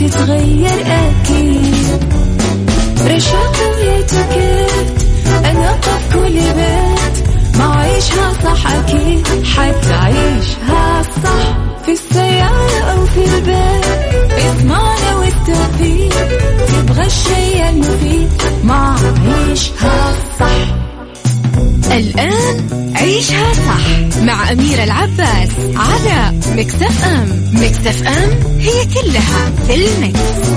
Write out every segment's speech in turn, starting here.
تتغير أكيد. رشاق ويتوكيت أنا في كل بيت. ما عيشها صح أكيد. حتعيشها صح في السيارة أو في البيت. إضمعنا والتوفيق. تبغى الشيء المفيد. ما عيشها صح. الآن عيشها صح مع أميرة العباس على مكتف أم. مكتف أم. هي كلها في المكس.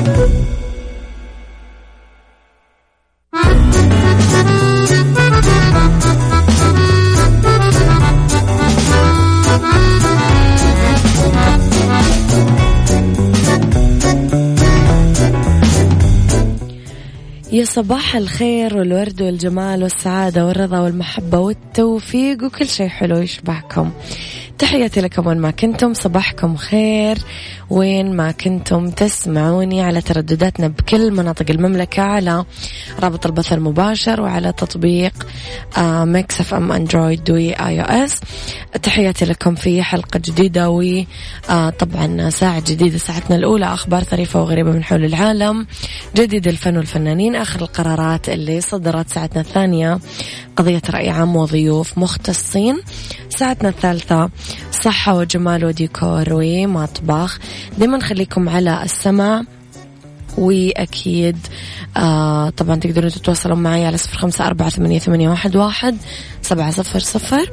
يا صباح الخير والورد والجمال والسعادة والرضا والمحبة والتوفيق وكل شيء حلو يشبهكم تحياتي لكم وين ما كنتم صباحكم خير وين ما كنتم تسمعوني على تردداتنا بكل مناطق المملكة على رابط البث المباشر وعلى تطبيق Mix FM Android و iOS تحياتي لكم في حلقة جديدة وطبعا ساعة جديدة ساعتنا الأولى أخبار ظريفة وغريبة من حول العالم. جديد الفن والفنانين آخر القرارات اللي صدرت ساعتنا الثانية. قضية رأي عام وضيوف مختصين. ساعتنا الثالثة صحة وجمال وديكور ومطبخ. دايما خليكم على السمع وأكيد آه طبعا تقدرون تتواصلون معي على صفر خمسة أربعة ثمانية, ثمانية واحد, واحد سبعة صفر صفر.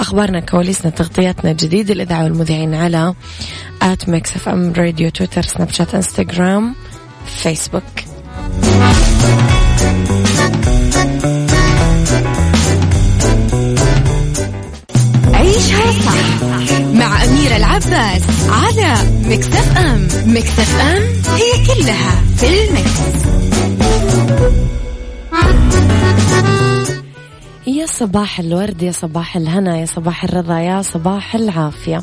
أخبارنا كواليسنا تغطياتنا جديد الإذاعة والمذيعين على at Mix FM Radio تويتر سناب شات إنستغرام فيسبوك. أميرة العباس على Mix FM. Mix FM it's all in the mix. يا صباح الورد يا صباح الهنا يا صباح الرضا يا صباح العافية.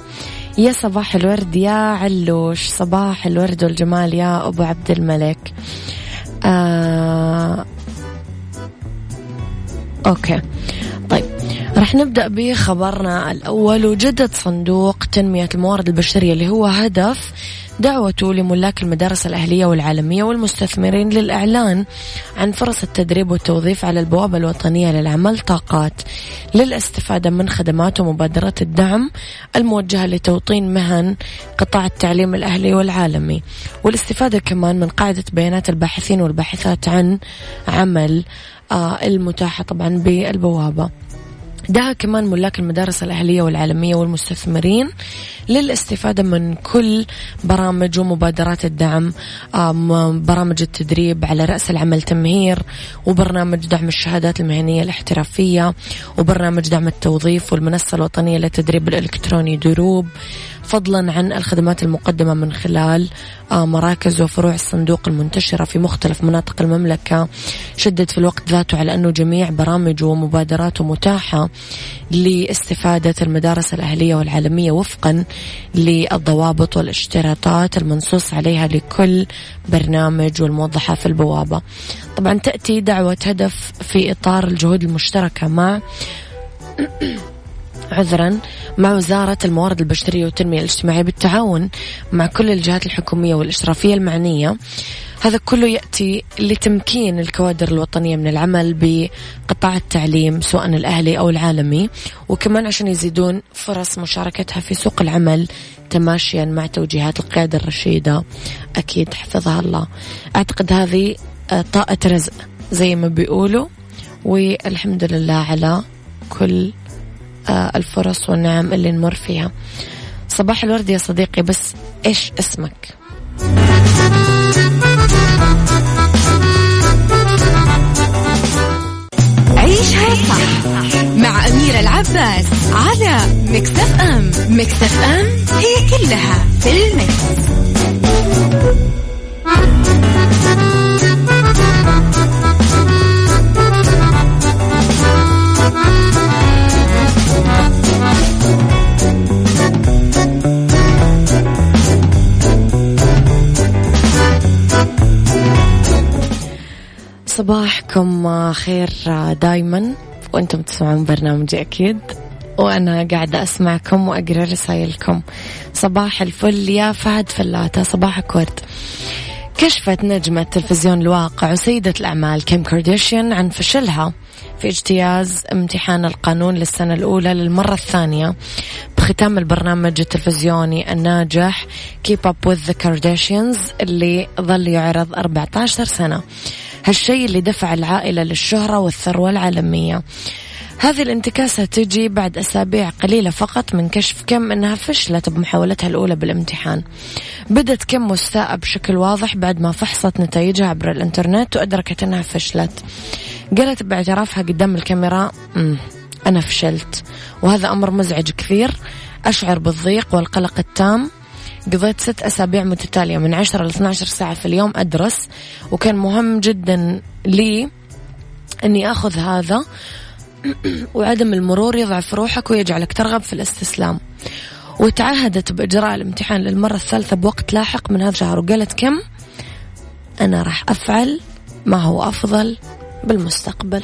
يا صباح الورد يا علوش صباح الورد والجمال يا أبو عبد الملك. آه... okay. رح نبدأ بخبرنا الأول. وجدد صندوق تنمية الموارد البشرية اللي هو هدف دعوته لملاك المدارس الأهلية والعالمية والمستثمرين للإعلان عن فرص التدريب والتوظيف على البوابة الوطنية للعمل. طاقات للاستفادة من خدمات ومبادرات الدعم الموجهة لتوطين مهن قطاع التعليم الأهلي والعالمي والاستفادة كمان من قاعدة بيانات الباحثين والباحثات عن عمل آه، المتاحة طبعا بالبوابة. دعا كمان ملاك المدارس الأهلية والعالمية والمستثمرين للاستفادة من كل برامج ومبادرات الدعم برامج التدريب على رأس العمل تمهير وبرنامج دعم الشهادات المهنية الاحترافية وبرنامج دعم التوظيف والمنصة الوطنية للتدريب الإلكتروني دروب. فضلا عن الخدمات المقدمة من خلال آه، مراكز وفروع الصندوق المنتشرة في مختلف مناطق المملكة شدد في الوقت ذاته على أنه جميع برامجه ومبادراته متاحة لاستفادة المدارس الأهلية والعالمية وفقا للضوابط والاشتراطات المنصوص عليها لكل برنامج والموضحة في البوابة. طبعا تأتي دعوة هدف في إطار الجهود المشتركة مع عذرا مع وزارة الموارد البشرية والتنمية الاجتماعية بالتعاون مع كل الجهات الحكومية والإشرافية المعنية. هذا كله يأتي لتمكين الكوادر الوطنية من العمل بقطاع التعليم سواء الأهلي أو العالمي. وكمان عشان يزيدون فرص مشاركتها في سوق العمل تماشيا مع توجيهات القيادة الرشيدة. أكيد حفظها الله. أعتقد هذه آه، طاقة رزق زي ما بيقولوا. والحمد لله على كل الفرص والنعم اللي نمر فيها. صباح الورد يا صديقي بس إيش اسمك؟ عيشها صح مع أميرة العباس على مكتف أم. مكتف أم هي كلها في المكس. صباحكم خير دايما. وأنتم تسمعون برنامجي أكيد. وأنا قاعدة أسمعكم وأقرأ رسائلكم. صباح الفل يا فهد فلاتة صباحك ورد كشفت نجمة تلفزيون الواقع وسيدة الأعمال كيم كارديشيان عن فشلها في اجتياز امتحان القانون للسنة الأولى للمرة الثانية. بختام البرنامج التلفزيوني الناجح Keep Up With The Kardashians اللي ظل يعرض 14 سنة. هالشيء اللي دفع العائلة للشهرة والثروة العالمية. هذه الانتكاسة تجي بعد أسابيع قليلة فقط من كشف كم أنها فشلت بمحاولتها الأولى بالامتحان. بدت كم مستاءة بشكل واضح بعد ما فحصت نتائجها عبر الإنترنت وأدركت أنها فشلت. قالت باعترافها قدام الكاميرا أنا فشلت. وهذا أمر مزعج كثير. أشعر بالضيق والقلق التام. قضيت ست أسابيع متتالية من 10 ل 12 ساعة في اليوم أدرس. وكان مهم جدا لي أني أخذ هذا وعدم المرور يضعف روحك ويجعلك ترغب في الاستسلام. وتعهدت بإجراء الامتحان للمرة الثالثة بوقت لاحق من هذا الشهر. وقالت كم؟ أنا راح أفعل ما هو أفضل بالمستقبل.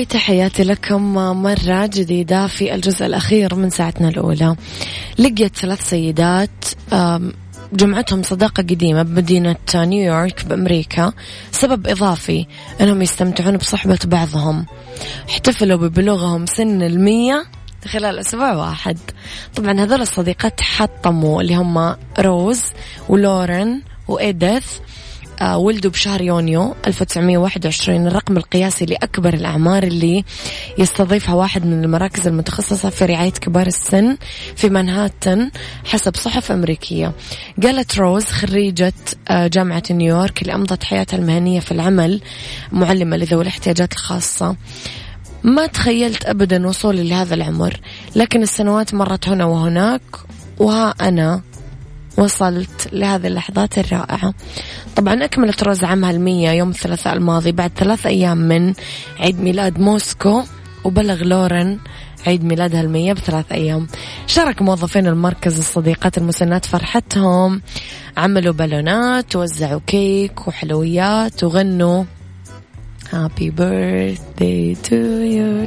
وتحياتي لكم مرة جديدة في الجزء الأخير من ساعتنا الأولى. لقيت ثلاث سيدات جمعتهم صداقة قديمة بمدينة نيويورك بأمريكا. سبب إضافي أنهم يستمتعون بصحبة بعضهم. احتفلوا ببلوغهم سن المية خلال أسبوع واحد. طبعا هذول الصديقات حطموا اللي هم روز ولورن وإيديث. ولدوا بشهر يونيو 1921 الرقم القياسي لأكبر الأعمار اللي يستضيفها واحد من المراكز المتخصصة في رعاية كبار السن في مانهاتن حسب صحف أمريكية. قالت روز خريجة آه، جامعة نيويورك اللي أمضت حياتها المهنية في العمل معلمة لذوي الاحتياجات الخاصة. ما تخيلت أبدا وصولي لهذا العمر لكن السنوات مرت هنا وهناك وها أنا وصلت لهذه اللحظات الرائعة. طبعا أكملت روز عامها المية يوم الثلاثاء الماضي بعد ثلاث أيام من عيد ميلاد موسكو وبلغ لورن عيد ميلادها المية بثلاث أيام. شارك موظفين المركز الصديقات المسنات فرحتهم. عملوا بالونات وزعوا كيك وحلويات وغنوا Happy birthday to you.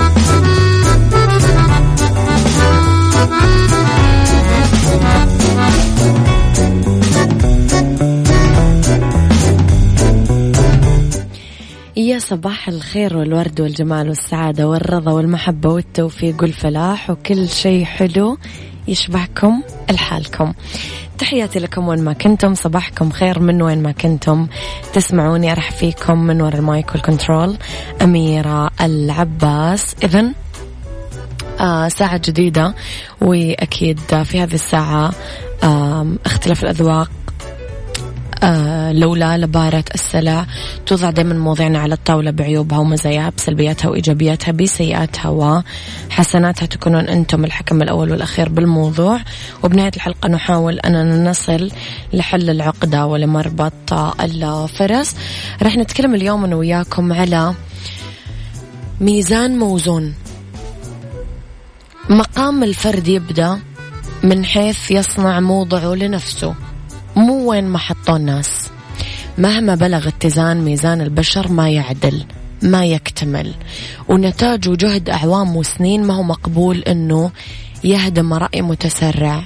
يا صباح الخير والورد والجمال والسعادة والرضا والمحبة والتوفيق والفلاح وكل شيء حلو يشبهكم لحالكم تحياتي لكم وين ما كنتم صباحكم خير من وين ما كنتم. تسمعوني أرح فيكم من وراء المايك والكنترول. أميرة العباس إذن آه ساعة جديدة وأكيد في هذه الساعة آه اختلاف الأذواق آه لولا لبارة السلع توضع دائما مواضيعنا على الطاولة بعيوبها ومزاياها بسلبياتها وإيجابياتها بسيئاتها وحسناتها تكونون أنتم الحكم الأول والأخير بالموضوع. وبنهاية الحلقة نحاول أننا نصل لحل العقدة ولمربط الفرس. رح نتكلم اليوم أنا وياكم على ميزان موزون. مقام الفرد يبدأ من حيث يصنع موضعه لنفسه. مو وين ما حطوا الناس. مهما بلغ اتزان ميزان البشر ما يعدل ما يكتمل. ونتاج جهد أعوام وسنين ما هو مقبول أنه يهدم رأي متسرع.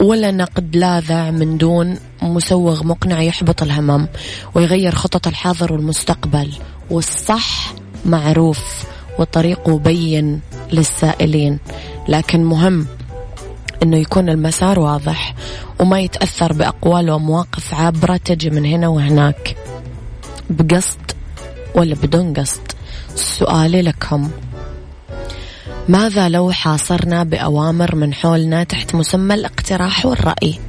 ولا نقد لاذع من دون مسوغ مقنع يحبط الهمم ويغير خطط الحاضر والمستقبل. والصح معروف وطريقه بين للسائلين. لكن مهم إنه يكون المسار واضح وما يتأثر بأقوال ومواقف عابرة تجي من هنا وهناك. بقصد ولا بدون قصد؟ سؤالي لكم. ماذا لو حاصرنا بأوامر من حولنا تحت مسمى الاقتراح والرأي؟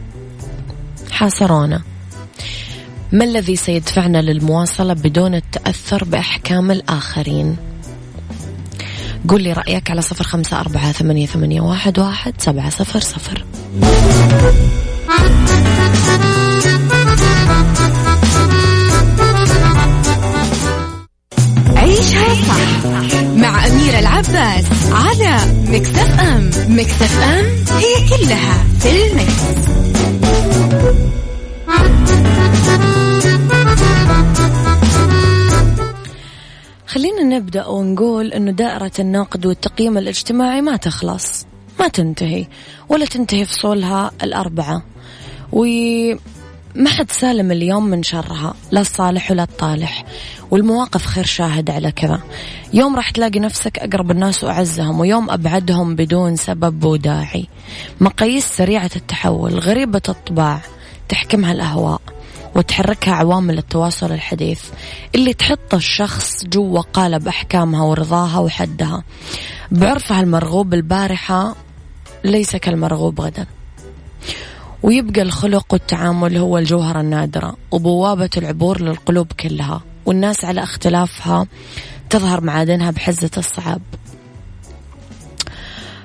حاصرونا. ما الذي سيدفعنا للمواصلة بدون التأثر بأحكام الآخرين؟ قل لي رأيك على صفر خمسة أربعة ثمانية, ثمانية واحد, واحد سبعة صفر صفر عيشها صح مع أميرة العباس على مكتف أم مكتف أم هي كلها في المكس. خلينا نبدأ ونقول أنه دائرة النقد والتقييم الاجتماعي ما تخلص ما تنتهي ولا تنتهي فصولها الأربعة. وما حد سالم اليوم من شرها لا الصالح ولا الطالح. والمواقف خير شاهد على كذا. يوم راح تلاقي نفسك أقرب الناس وأعزهم ويوم أبعدهم بدون سبب وداعي. مقاييس سريعة التحول غريبة الطباع تحكمها الأهواء. وتحركها عوامل التواصل الحديث. اللي تحط الشخص جوا قالب أحكامها ورضاها وحدها. بعرفها المرغوب البارحة ليس كالمرغوب غدا. ويبقى الخلق والتعامل هو الجوهرة النادرة. وبوابة العبور للقلوب كلها. والناس على اختلافها تظهر معادنها بحزة الصعاب.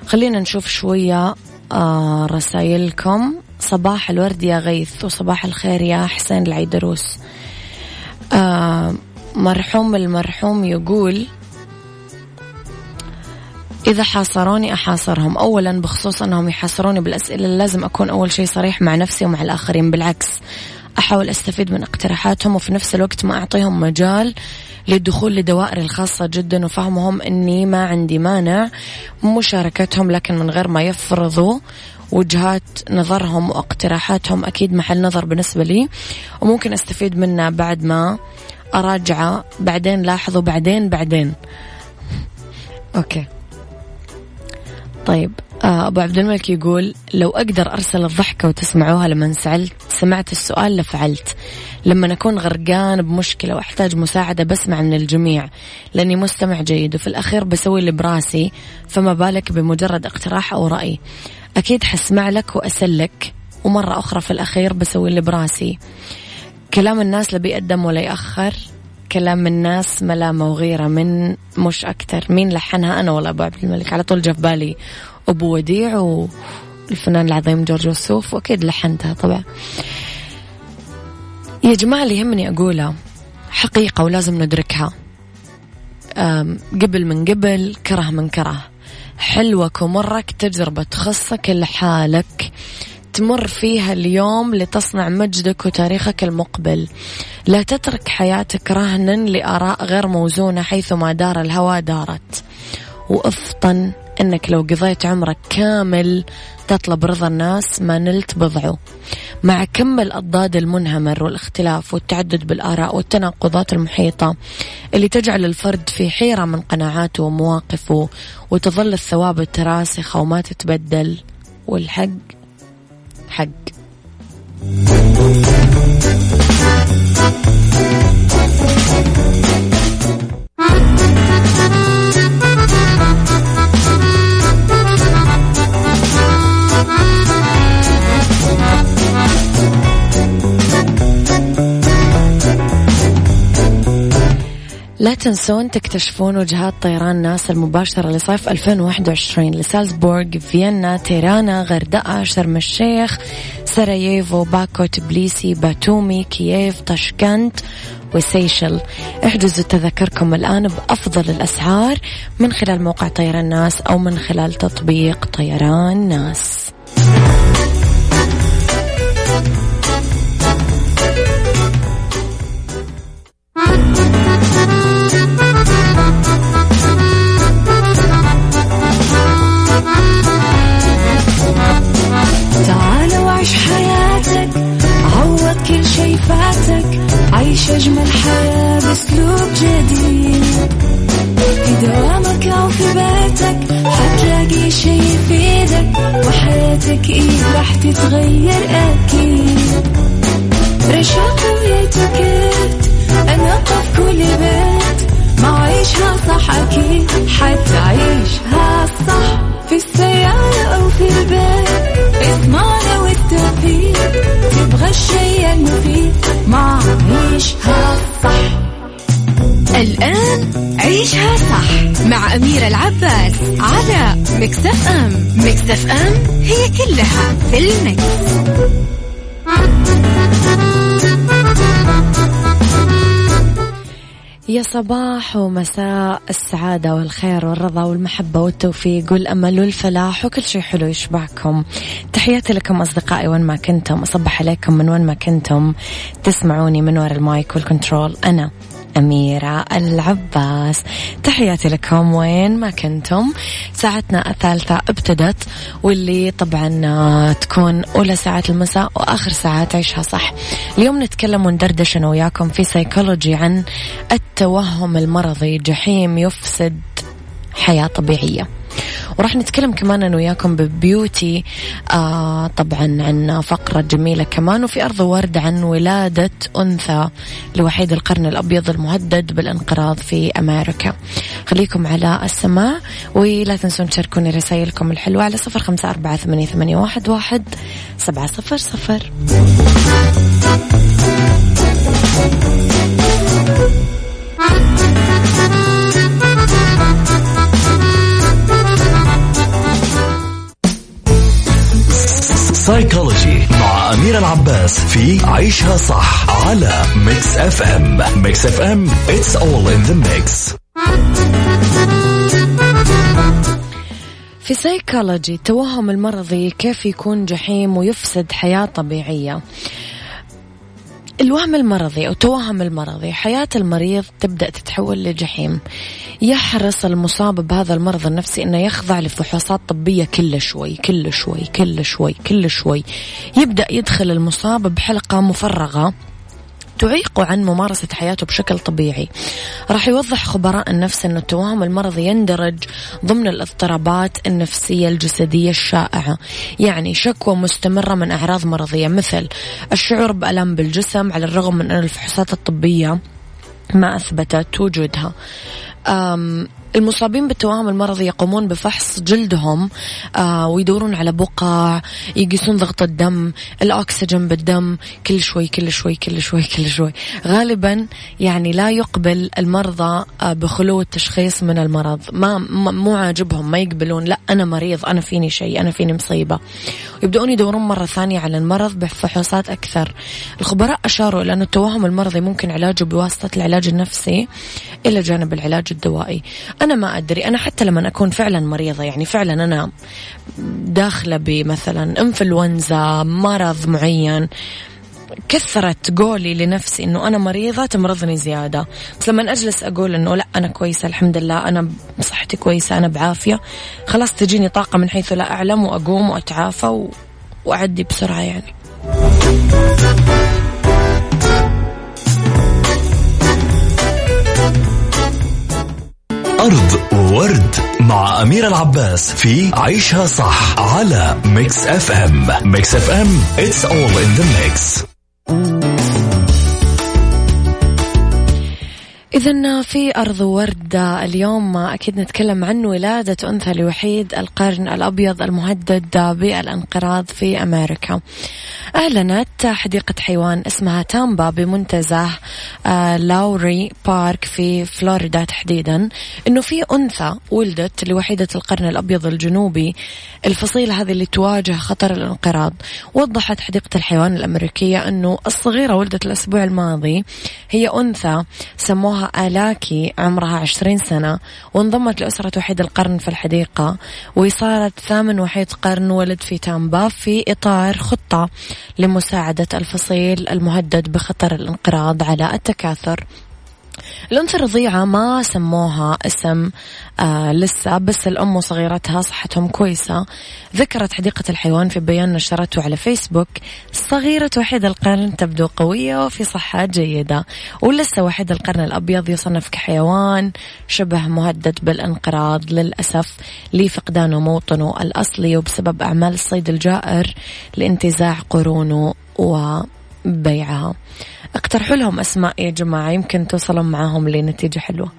خلينا نشوف شوية آه رسائلكم. صباح الورد يا غيث وصباح الخير يا حسين العيدروس آه مرحوم المرحوم يقول إذا حاصروني أحاصرهم. أولا بخصوص أنهم يحاصروني بالأسئلة لازم أكون أول شيء صريح مع نفسي ومع الآخرين. بالعكس أحاول أستفيد من اقتراحاتهم وفي نفس الوقت ما أعطيهم مجال للدخول لدوائري الخاصة جدا. وفهمهم أني ما عندي مانع مشاركتهم لكن من غير ما يفرضوا وجهات نظرهم واقتراحاتهم أكيد محل نظر بالنسبة لي وممكن أستفيد منها بعد ما أراجعه بعدين لاحظوا بعدين بعدين. أوكي. طيب آه، أبو عبد الملك يقول لو أقدر أرسل الضحكة وتسمعوها لما سألت سمعت السؤال لفعلت. لما أكون غرقان بمشكلة وأحتاج مساعدة بسمع من الجميع. لأني مستمع جيد وفي الأخير بسوي اللي براسي فما بالك بمجرد اقتراح أو رأي. أكيد حسمع لك وأسلك ومرة أخرى في الأخير بسوي اللي براسي. كلام الناس لا بيقدم ولا يأخر. كلام الناس ملامة وغيرة من مش أكتر. مين لحنها؟ أنا ولا أبو عبد الملك. على طول جاء في بالي أبو وديع والفنان العظيم جورج وسوف وأكيد لحنتها طبعا. يا جماعة اللي يهمني أقوله حقيقة ولازم ندركها. قبل من قبل كره من كره. حلوك ومرك تجربة تخصك لحالك تمر فيها اليوم لتصنع مجدك وتاريخك المقبل. لا تترك حياتك رهنا لآراء غير موزونة حيثما دار الهوى دارت. وأفطن إنك لو قضيت عمرك كامل تطلب رضا الناس ما نلت بضعه. مع كم الأضداد المنهمر والاختلاف والتعدد بالآراء والتناقضات المحيطة اللي تجعل الفرد في حيرة من قناعاته ومواقفه وتظل الثوابت راسخة وما تتبدل. والحق حق. لا تنسون تكتشفون وجهات طيران ناسا المباشرة لصيف 2021 لسالزبورغ، فيينا، تيرانا، غردقة، شرم الشيخ، سراييفو، باكو، تبليسي، باتومي، كييف، طشكنت وسيشل. احجزوا تذكركم الآن بأفضل الأسعار من خلال موقع طيران ناس أو من خلال تطبيق طيران ناس. أم مكتف أم هي كلها في المكس. يا صباح ومساء السعادة والخير والرضا والمحبة والتوفيق والأمل والفلاح وكل شيء حلو يشبعكم. تحياتي لكم أصدقائي وين ما كنتم أصبح عليكم من وين ما كنتم. تسمعوني من وراء ال mic وال control. أنا أميرة العباس. تحياتي لكم. وين ما كنتم. ساعتنا الثالثة ابتدت واللي طبعا تكون أولى ساعات المساء وآخر ساعات عيشها صح. اليوم نتكلم وندردش أنا وياكم في سيكولوجي عن التوهم المرضي. جحيم يفسد حياة طبيعية. وراح نتكلم كمان أنا وياكم ببيوتي آه طبعا عن فقرة جميلة كمان وفي أرض ورد عن ولادة أنثى لوحيد القرن الأبيض المهدد بالانقراض في أمريكا. خليكم على السماع ولا تنسون تشاركوني رسائلكم الحلوة على صفر خمسة أربعة ثمانية واحد, واحد سبعة صفر صفر. سايكولوجي مع أميرة العباس في عيشها صح على Mix FM Mix FM it's all in the mix. في سيكولوجي التوهم المرضي كيف يكون جحيم ويفسد حياة طبيعية. الوهم المرضي أو التوهم المرضي حياة المريض تبدأ تتحول لجحيم. يحرص المصاب بهذا المرض النفسي أنه يخضع لفحوصات طبية كل شوي كل شوي كل شوي كل شوي. يبدأ يدخل المصاب بحلقة مفرغة. تعيقه عن ممارسة حياته بشكل طبيعي. راح يوضح خبراء النفس أن التوهم المرضي يندرج ضمن الاضطرابات النفسية الجسدية الشائعة. يعني شكوى مستمرة من أعراض مرضية مثل الشعور بألم بالجسم على الرغم من أن الفحوصات الطبية ما أثبتت وجودها. المصابين بالتوهم المرضي يقومون بفحص جلدهم آه ويدورون على بقع يقيسون ضغط الدم الأكسجين بالدم كل شوي كل شوي كل شوي كل شوي. غالبا يعني لا يقبل المرضى آه بخلو التشخيص من المرض. ما مو عاجبهم ما يقبلون لا أنا مريض أنا فيني شيء أنا فيني مصيبة. يبدأون يدورون مرة ثانية على المرض بفحوصات أكثر. الخبراء أشاروا إلى أن التوهم المرضي ممكن علاجه بواسطة العلاج النفسي إلى جانب العلاج الدوائي. أنا ما أدري أنا حتى لما أكون فعلا مريضة يعني فعلا أنا داخلة بمثلا إنفلونزا مرض معين كثرت قولي لنفسي إنه أنا مريضة تمرضني زيادة. بس لما أجلس أقول إنه لا أنا كويسة الحمد لله أنا صحتي كويسة أنا بعافية خلاص تجيني طاقة من حيث لا أعلم وأقوم وأتعافى و... وأعدي بسرعة يعني. أرض وورد مع أميرة العباس في عيشها صح على Mix FM Mix FM it's all in the mix. Mm-hmm. إذا في أرض وورد اليوم أكيد نتكلم عن ولادة أنثى لوحيد القرن الأبيض المهدد بالانقراض في أمريكا. أعلنت حديقة حيوان اسمها تامبا بمنتزه آه، لاوري بارك في فلوريدا تحديدا. أنه في أنثى ولدت لوحيدة القرن الأبيض الجنوبي. الفصيلة هذه اللي تواجه خطر الانقراض. وضحت حديقة الحيوان الأمريكية أنه الصغيرة ولدت الأسبوع الماضي. هي أنثى سموها آلاكي عمرها عشرين سنة وانضمت لأسرة وحيد القرن في الحديقة. وصارت ثامن وحيد قرن ولد في تامبا في إطار خطة لمساعدة الفصيل المهدد بخطر الانقراض على التكاثر. الأنثى الرضيعة ما سموها اسم آه لسه بس الأم وصغيرتها صحتهم كويسة. ذكرت حديقة الحيوان في بيان نشرته على فيسبوك. صغيرة وحيد القرن تبدو قوية وفي صحة جيدة. ولسه وحيد القرن الأبيض يصنف كحيوان شبه مهدد بالانقراض. للأسف لفقدانه موطنه الأصلي وبسبب أعمال الصيد الجائر لانتزاع قرونه وبيعها. اقترحوا لهم أسماء يا جماعة يمكن توصلوا معاهم لنتيجة حلوة.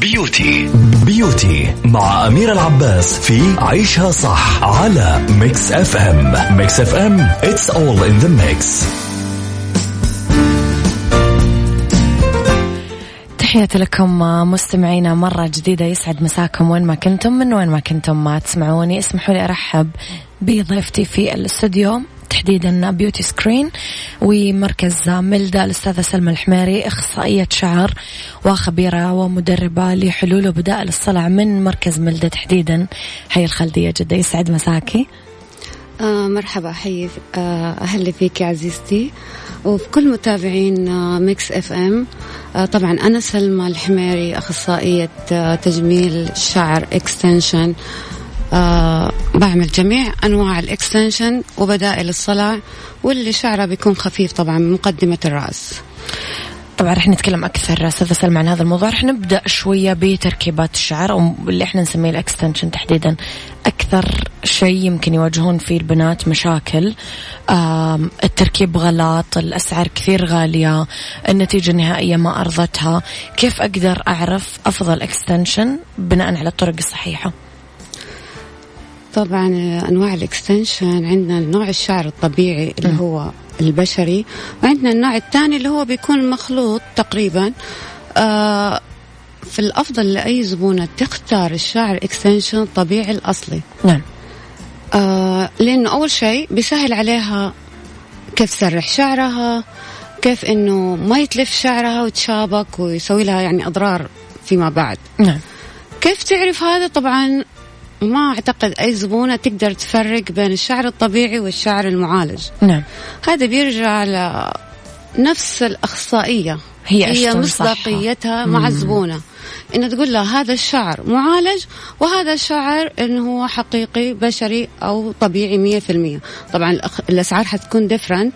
beauty. beauty مع أمير العباس في عيشها صح على Mix FM Mix FM it's all in the mix. تحياتي لكم مستمعينا مرة جديدة يسعد مساكم وين ما كنتم من وين ما كنتم ما تسمعوني. اسمحوا لي أرحب بضيفتي في الأستوديو تحديدا beauty screen ومركز ملدا الأستاذة سلمى الحميري أخصائية شعر وخبيرة ومدربة لحلول وبدائل الصلع من مركز ملدا تحديدا. هي الخلدية جدة يسعد مساكي. آه مرحبا حي آه أهلا فيك عزيزتي. وفي كل متابعين آه Mix FM. آه طبعا أنا سلمى الحميري أخصائية آه تجميل شعر extension. بعمل جميع أنواع ال extension وبدائل الصلع واللي شعره بيكون خفيف طبعا من مقدمة الرأس. طبعا رح نتكلم أكثر. أستاذة سلمى عن هذا الموضوع. رح نبدأ شوية بتركيبات الشعر أو اللي إحنا نسميه ال extension تحديدا. أكثر شيء يمكن يواجهون فيه البنات مشاكل التركيب غلط الأسعار كثير غالية النتيجة النهائية ما أرضتها. كيف أقدر أعرف أفضل extension بناء على الطرق الصحيحة؟ طبعا أنواع ال extension عندنا نوع الشعر الطبيعي اللي هو البشري. وعندنا النوع الثاني اللي هو بيكون مخلوط تقريبا. آه في الأفضل لأي زبونة تختار الشعر extension الطبيعي الأصلي. نعم. آه لأنه أول شيء بيسهل عليها كيف تسرح شعرها كيف إنه ما يتلف شعرها وتشابك ويسوي لها يعني أضرار فيما بعد. نعم. كيف تعرف هذا؟ طبعا ما أعتقد أي زبونة تقدر تفرق بين الشعر الطبيعي والشعر المعالج. نعم. هذا بيرجع لنفس الأخصائية. هي هي مصداقيتها. مع. الزبونة. إنه تقول لها هذا الشعر معالج وهذا الشعر انه هو حقيقي بشري أو طبيعي مية في المية. طبعا الأخ- الأسعار حتكون different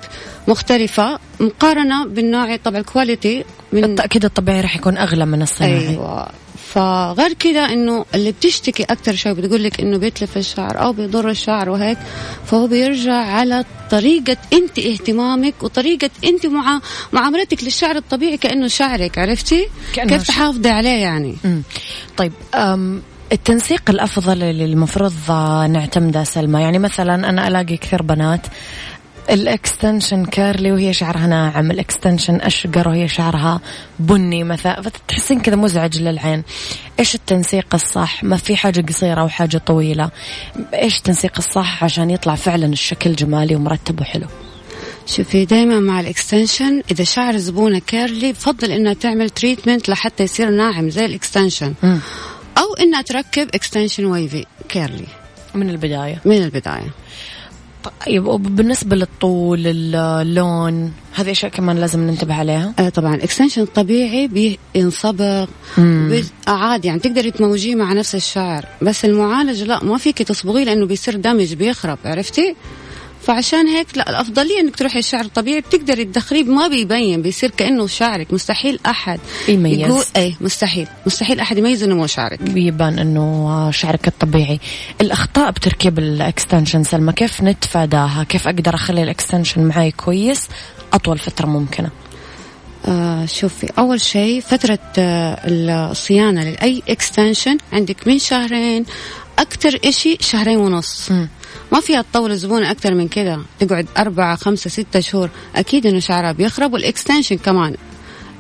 مختلفة مقارنة بالنوع طبعا ال quality من بالتاكيد الطبيعي رح يكون أغلى من الصناعي. أيوه. فغير كذا إنه اللي بتشتكي أكثر شيء بتقول لك إنه بيتلف الشعر أو بيضر الشعر وهيك فهو بيرجع على طريقة أنت اهتمامك وطريقة أنت مع معاملتك للشعر الطبيعي كأنه شعرك عرفتي؟ كأنه كيف. تحافظي عليه يعني؟ مم. طيب أم التنسيق الأفضل اللي المفروض نعتمده سلمى يعني مثلا أنا ألاقي كثير بنات ال extension curly وهي شعرها ناعم ال extension أشقر وهي شعرها بني مثلا فتحسيه كذا مزعج للعين. إيش التنسيق الصح؟ ما في حاجة قصيرة وحاجه طويلة. إيش التنسيق الصح عشان يطلع فعلا الشكل جمالي ومرتب وحلو؟ شوفي دائما مع ال extension إذا شعر زبونه curly بفضل انها تعمل treatment لحتى يصير ناعم زي ال extension. أو انها تركب extension wavy curly من البداية. من البداية. طيب وبالنسبة للطول اللون هذه أشياء كمان لازم ننتبه عليها؟ آه طبعا. ال extension الطبيعي بينصبغ بي- عادي يعني تقدري تموجيه مع نفس الشعر. بس المعالج لا ما فيك تصبغيه لأنه بيصير دمج بيخرب عرفتي؟ فعشان هيك لا الأفضلية إنك تروحي الشعر الطبيعي بتقدري تدخليه ما بيبين بيصير كأنه شعرك مستحيل أحد يميز. يقول إيه مستحيل مستحيل أحد يميز إنه مو شعرك. بيبان إنه شعرك الطبيعي. الأخطاء بتركيب ال extension سلمى كيف نتفاداها؟ كيف أقدر أخلي ال extension معي كويس؟ أطول فترة ممكنة. آه شوفي أول شيء فترة آه الصيانة لأي extension عندك من شهرين أكثر إشي شهرين ونص. مم. ما فيها تطول الزبونة أكثر من كذا. تقعد أربعة خمسة ستة شهور. أكيد إنه شعرها بيخرب وال extension كمان.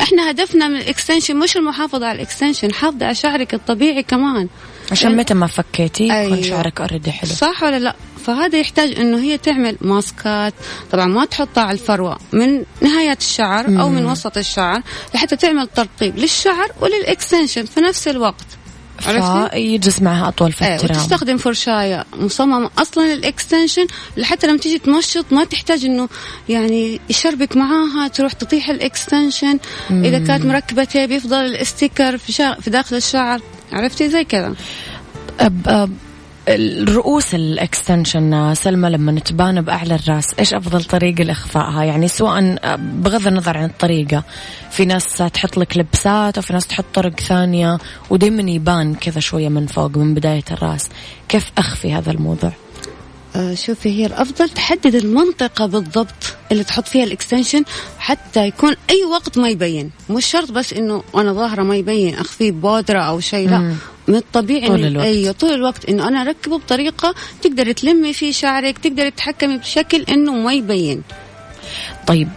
إحنا هدفنا من ال extension مش المحافظة على ال extension حافظة على شعرك الطبيعي كمان. عشان متى ما فكيتي يكون أيوة. شعرك already حلو. صح ولا لا؟ فهذا يحتاج إنه هي تعمل ماسكات طبعا ما تحطها على الفروة. من نهايات الشعر أو من وسط الشعر لحتى تعمل ترطيب للشعر ولل extension في نفس الوقت؟ فيجلس معها أطول فترة. وتستخدم فرشاية مصممة أصلا لل extension لحتى لما تيجي تمشط ما تحتاج إنه يعني يشربك معاها تروح تطيح ال extension إذا كانت مركبة tape يفضل ال sticker في, شا... في داخل الشعر. عرفتي؟ زي كذا. الرؤوس ال extension سلمى لما تبان بأعلى الرأس إيش أفضل طريقة لاخفائها يعني سواء بغض النظر عن الطريقة في ناس تحط لك لبسات وفي ناس تحط طرق ثانية ودائما يبان كذا شوية من فوق من بداية الرأس. كيف أخفي هذا الموضوع؟ آه، شوفي هي الأفضل تحدد المنطقة بالضبط اللي تحط فيها الإكستنشن حتى يكون أي وقت ما يبين. مش شرط بس إنه وأنا ظاهرة ما يبين اخفيه بودرة أو شيء لا. من الطبيعي طول الوقت. أيوه طول الوقت إنه أنا أركبه بطريقة تقدري تلمي فيه شعرك تقدري تتحكمي بشكل إنه ما يبين. طيب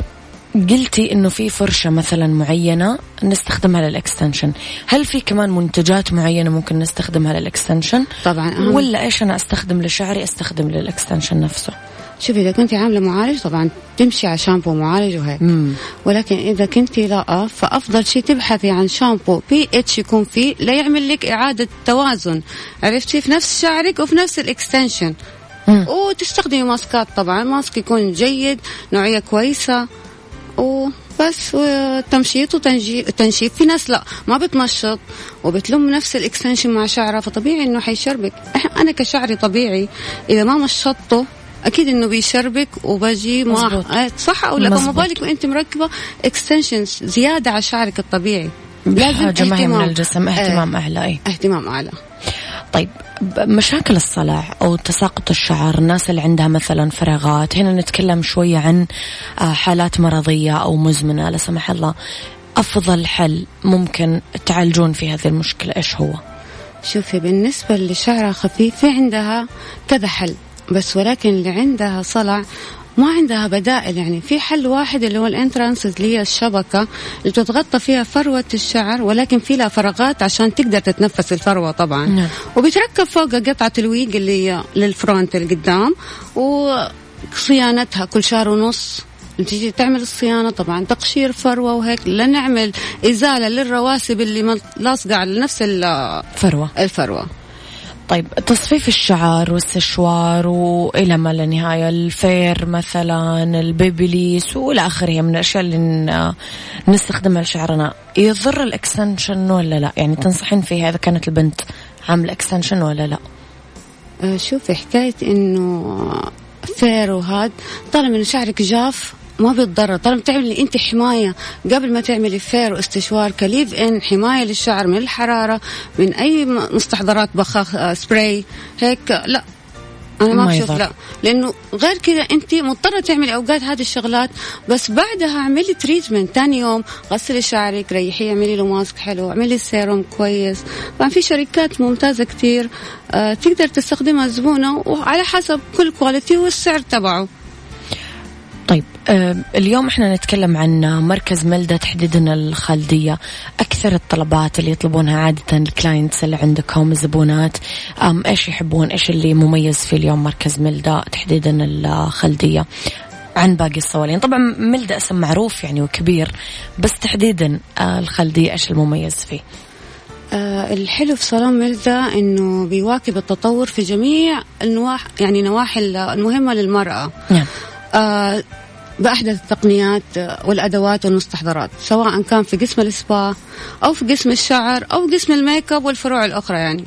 قلتي إنه في فرشة مثلا معينة نستخدمها لل extension. هل في كمان منتجات معينة ممكن نستخدمها لل extension؟ طبعا ولا إيش أنا أستخدم لشعري أستخدم لل extension نفسه؟ شوفي إذا كنت عاملة معالج طبعا تمشي على شامبو معالج وهيك. ولكن إذا كنت لا فأفضل شيء تبحثي عن شامبو بي اتش يكون فيه لا يعمل لك إعادة توازن. عرفتي؟ في نفس شعرك وفي نفس ال extension. وتستخدمي ماسكات طبعا mask يكون جيد نوعية كويسة. وبس تمشيط وتنشيف في ناس لا ما بتمشط وبتلم نفس ال extension مع شعرها فطبيعي إنه حيشربك. أنا كشعري طبيعي إذا ما مشطته أكيد إنه بيشربك وبجي. ما آه، صح أو لا؟ فما. بالك وأنت مركبة extensions زيادة على شعرك الطبيعي. ما هي من اهتمام. الجسم اهتمام اعلى إي. آه، اهتمام أعلى. طيب مشاكل الصلع أو تساقط الشعر الناس اللي عندها مثلا فراغات. هنا نتكلم شوية عن آه، حالات مرضية أو مزمنة. لا سمح الله أفضل حل ممكن تعالجون في هذه المشكلة إيش هو؟ شوفي بالنسبة اللي شعرها خفيف في عندها كذا حل. بس ولكن اللي عندها صلع ما عندها بدائل يعني في حل واحد اللي هو الإنترانس اللي هي الشبكة اللي بتتغطى فيها فروة الشعر ولكن في لها فراغات عشان تقدر تتنفس الفروة طبعا. نعم. وبيتركب فوقها قطعة الويغ اللي هي لل front اللي قدام وصيانتها كل شهر ونص. تيجي تعمل الصيانة طبعا تقشير فروة وهيك لنعمل إزالة للرواسب اللي لاصقة على نفس ال- فروة. الفروة. طيب تصفيف الشعر والسشوار وإلى ما لا نهايه الفير مثلا البيبيليس وإلى آخره من الأشياء اللي نستخدمها لشعرنا. يضر ال extension ولا لا؟ يعني تنصحين فيها إذا كانت البنت عاملة extension ولا لا؟ آه، شوفي حكاية إنه فير وهاد طالما إنه شعرك جاف ما بيتضرر. طالما تعملي أنت حماية قبل ما تعملي فير واستشوار leave-in حماية للشعر من الحرارة من أي مستحضرات بخاخ آه، سبراي هيك لا. أنا ما بشوف. لا. لأنه غير كذا أنت مضطرة تعملي أوقات هذه الشغلات بس بعدها اعملي treatment ثاني يوم غسلي شعرك ريحيه اعملي له mask حلو اعملي سيروم كويس. طبعا في شركات ممتازة كثير آه تقدر تستخدمها الزبونه وعلى حسب كل quality والسعر تبعه. طيب اليوم إحنا نتكلم عن مركز ملدة تحديدا الخالدية. أكثر الطلبات اللي يطلبونها عادة ال clients اللي عندكم الزبونات إيش يحبون؟ إيش اللي مميز في اليوم مركز ملدة تحديدا الخالدية؟ عن باقي الصوالين. طبعا ملدة اسم معروف يعني وكبير بس تحديدا آه، الخالدية إيش المميز فيه؟ آه الحلو في صالون ملدة إنه بيواكب التطور في جميع النواحي يعني نواحي المهمة للمرأة. نعم. بأحدث التقنيات والأدوات والمستحضرات سواء كان في قسم السبا أو في قسم الشعر أو قسم الميك أب والفروع الأخرى يعني.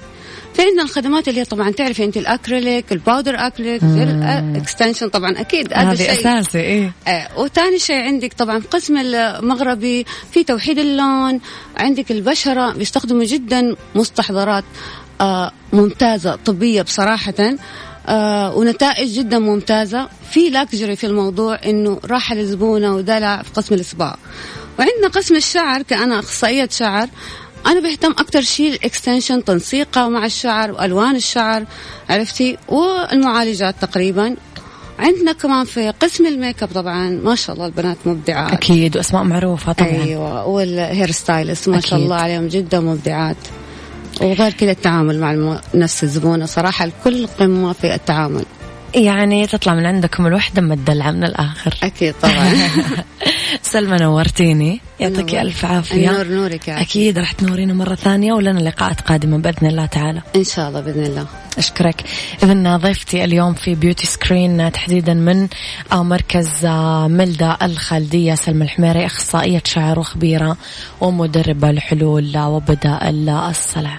عندنا الخدمات اللي هي طبعا تعرفي أنت ال acrylic ال powder acrylic ال extension طبعا أكيد هذا أساسي إيه. آه وثاني شيء عندك طبعا قسم المغربي في توحيد اللون عندك البشرة بيستخدموا جدا مستحضرات آه ممتازة طبية بصراحة. آه ونتائج جدا ممتازة. في luxury في الموضوع إنه راحة للزبونة ودلع في قسم الإصبع. وعندنا قسم الشعر كأنا أخصائية شعر. أنا بهتم أكتر شيء ال extension تنسيقه مع الشعر وألوان الشعر عرفتي؟ والمعالجات تقريبا. عندنا كمان في قسم الميك أب طبعا. ما شاء الله البنات مبدعات. أكيد وأسماء معروفة طبعا. أيوه وال hair stylist ما شاء الله عليهم جدا مبدعات. وغير كذا التعامل مع نفس الزبونة صراحة الكل قمه في التعامل. يعني تطلع من عندكم الوحدة مدلعة من الآخر. أكيد طبعا. سلمى نورتيني. يعطيك ألف عافية. نور نورك أكيد راح تنورينا مرة ثانية ولنا لقاءات قادمة بإذن الله تعالى. إن شاء الله بإذن الله. أشكرك. إذن ضيفتي اليوم في بيوتي سكرين تحديدا من مركز ملدا الخالدية سلمى الحميري أخصائية شعر وخبيرة ومدربة لحلول وبدائل الصلع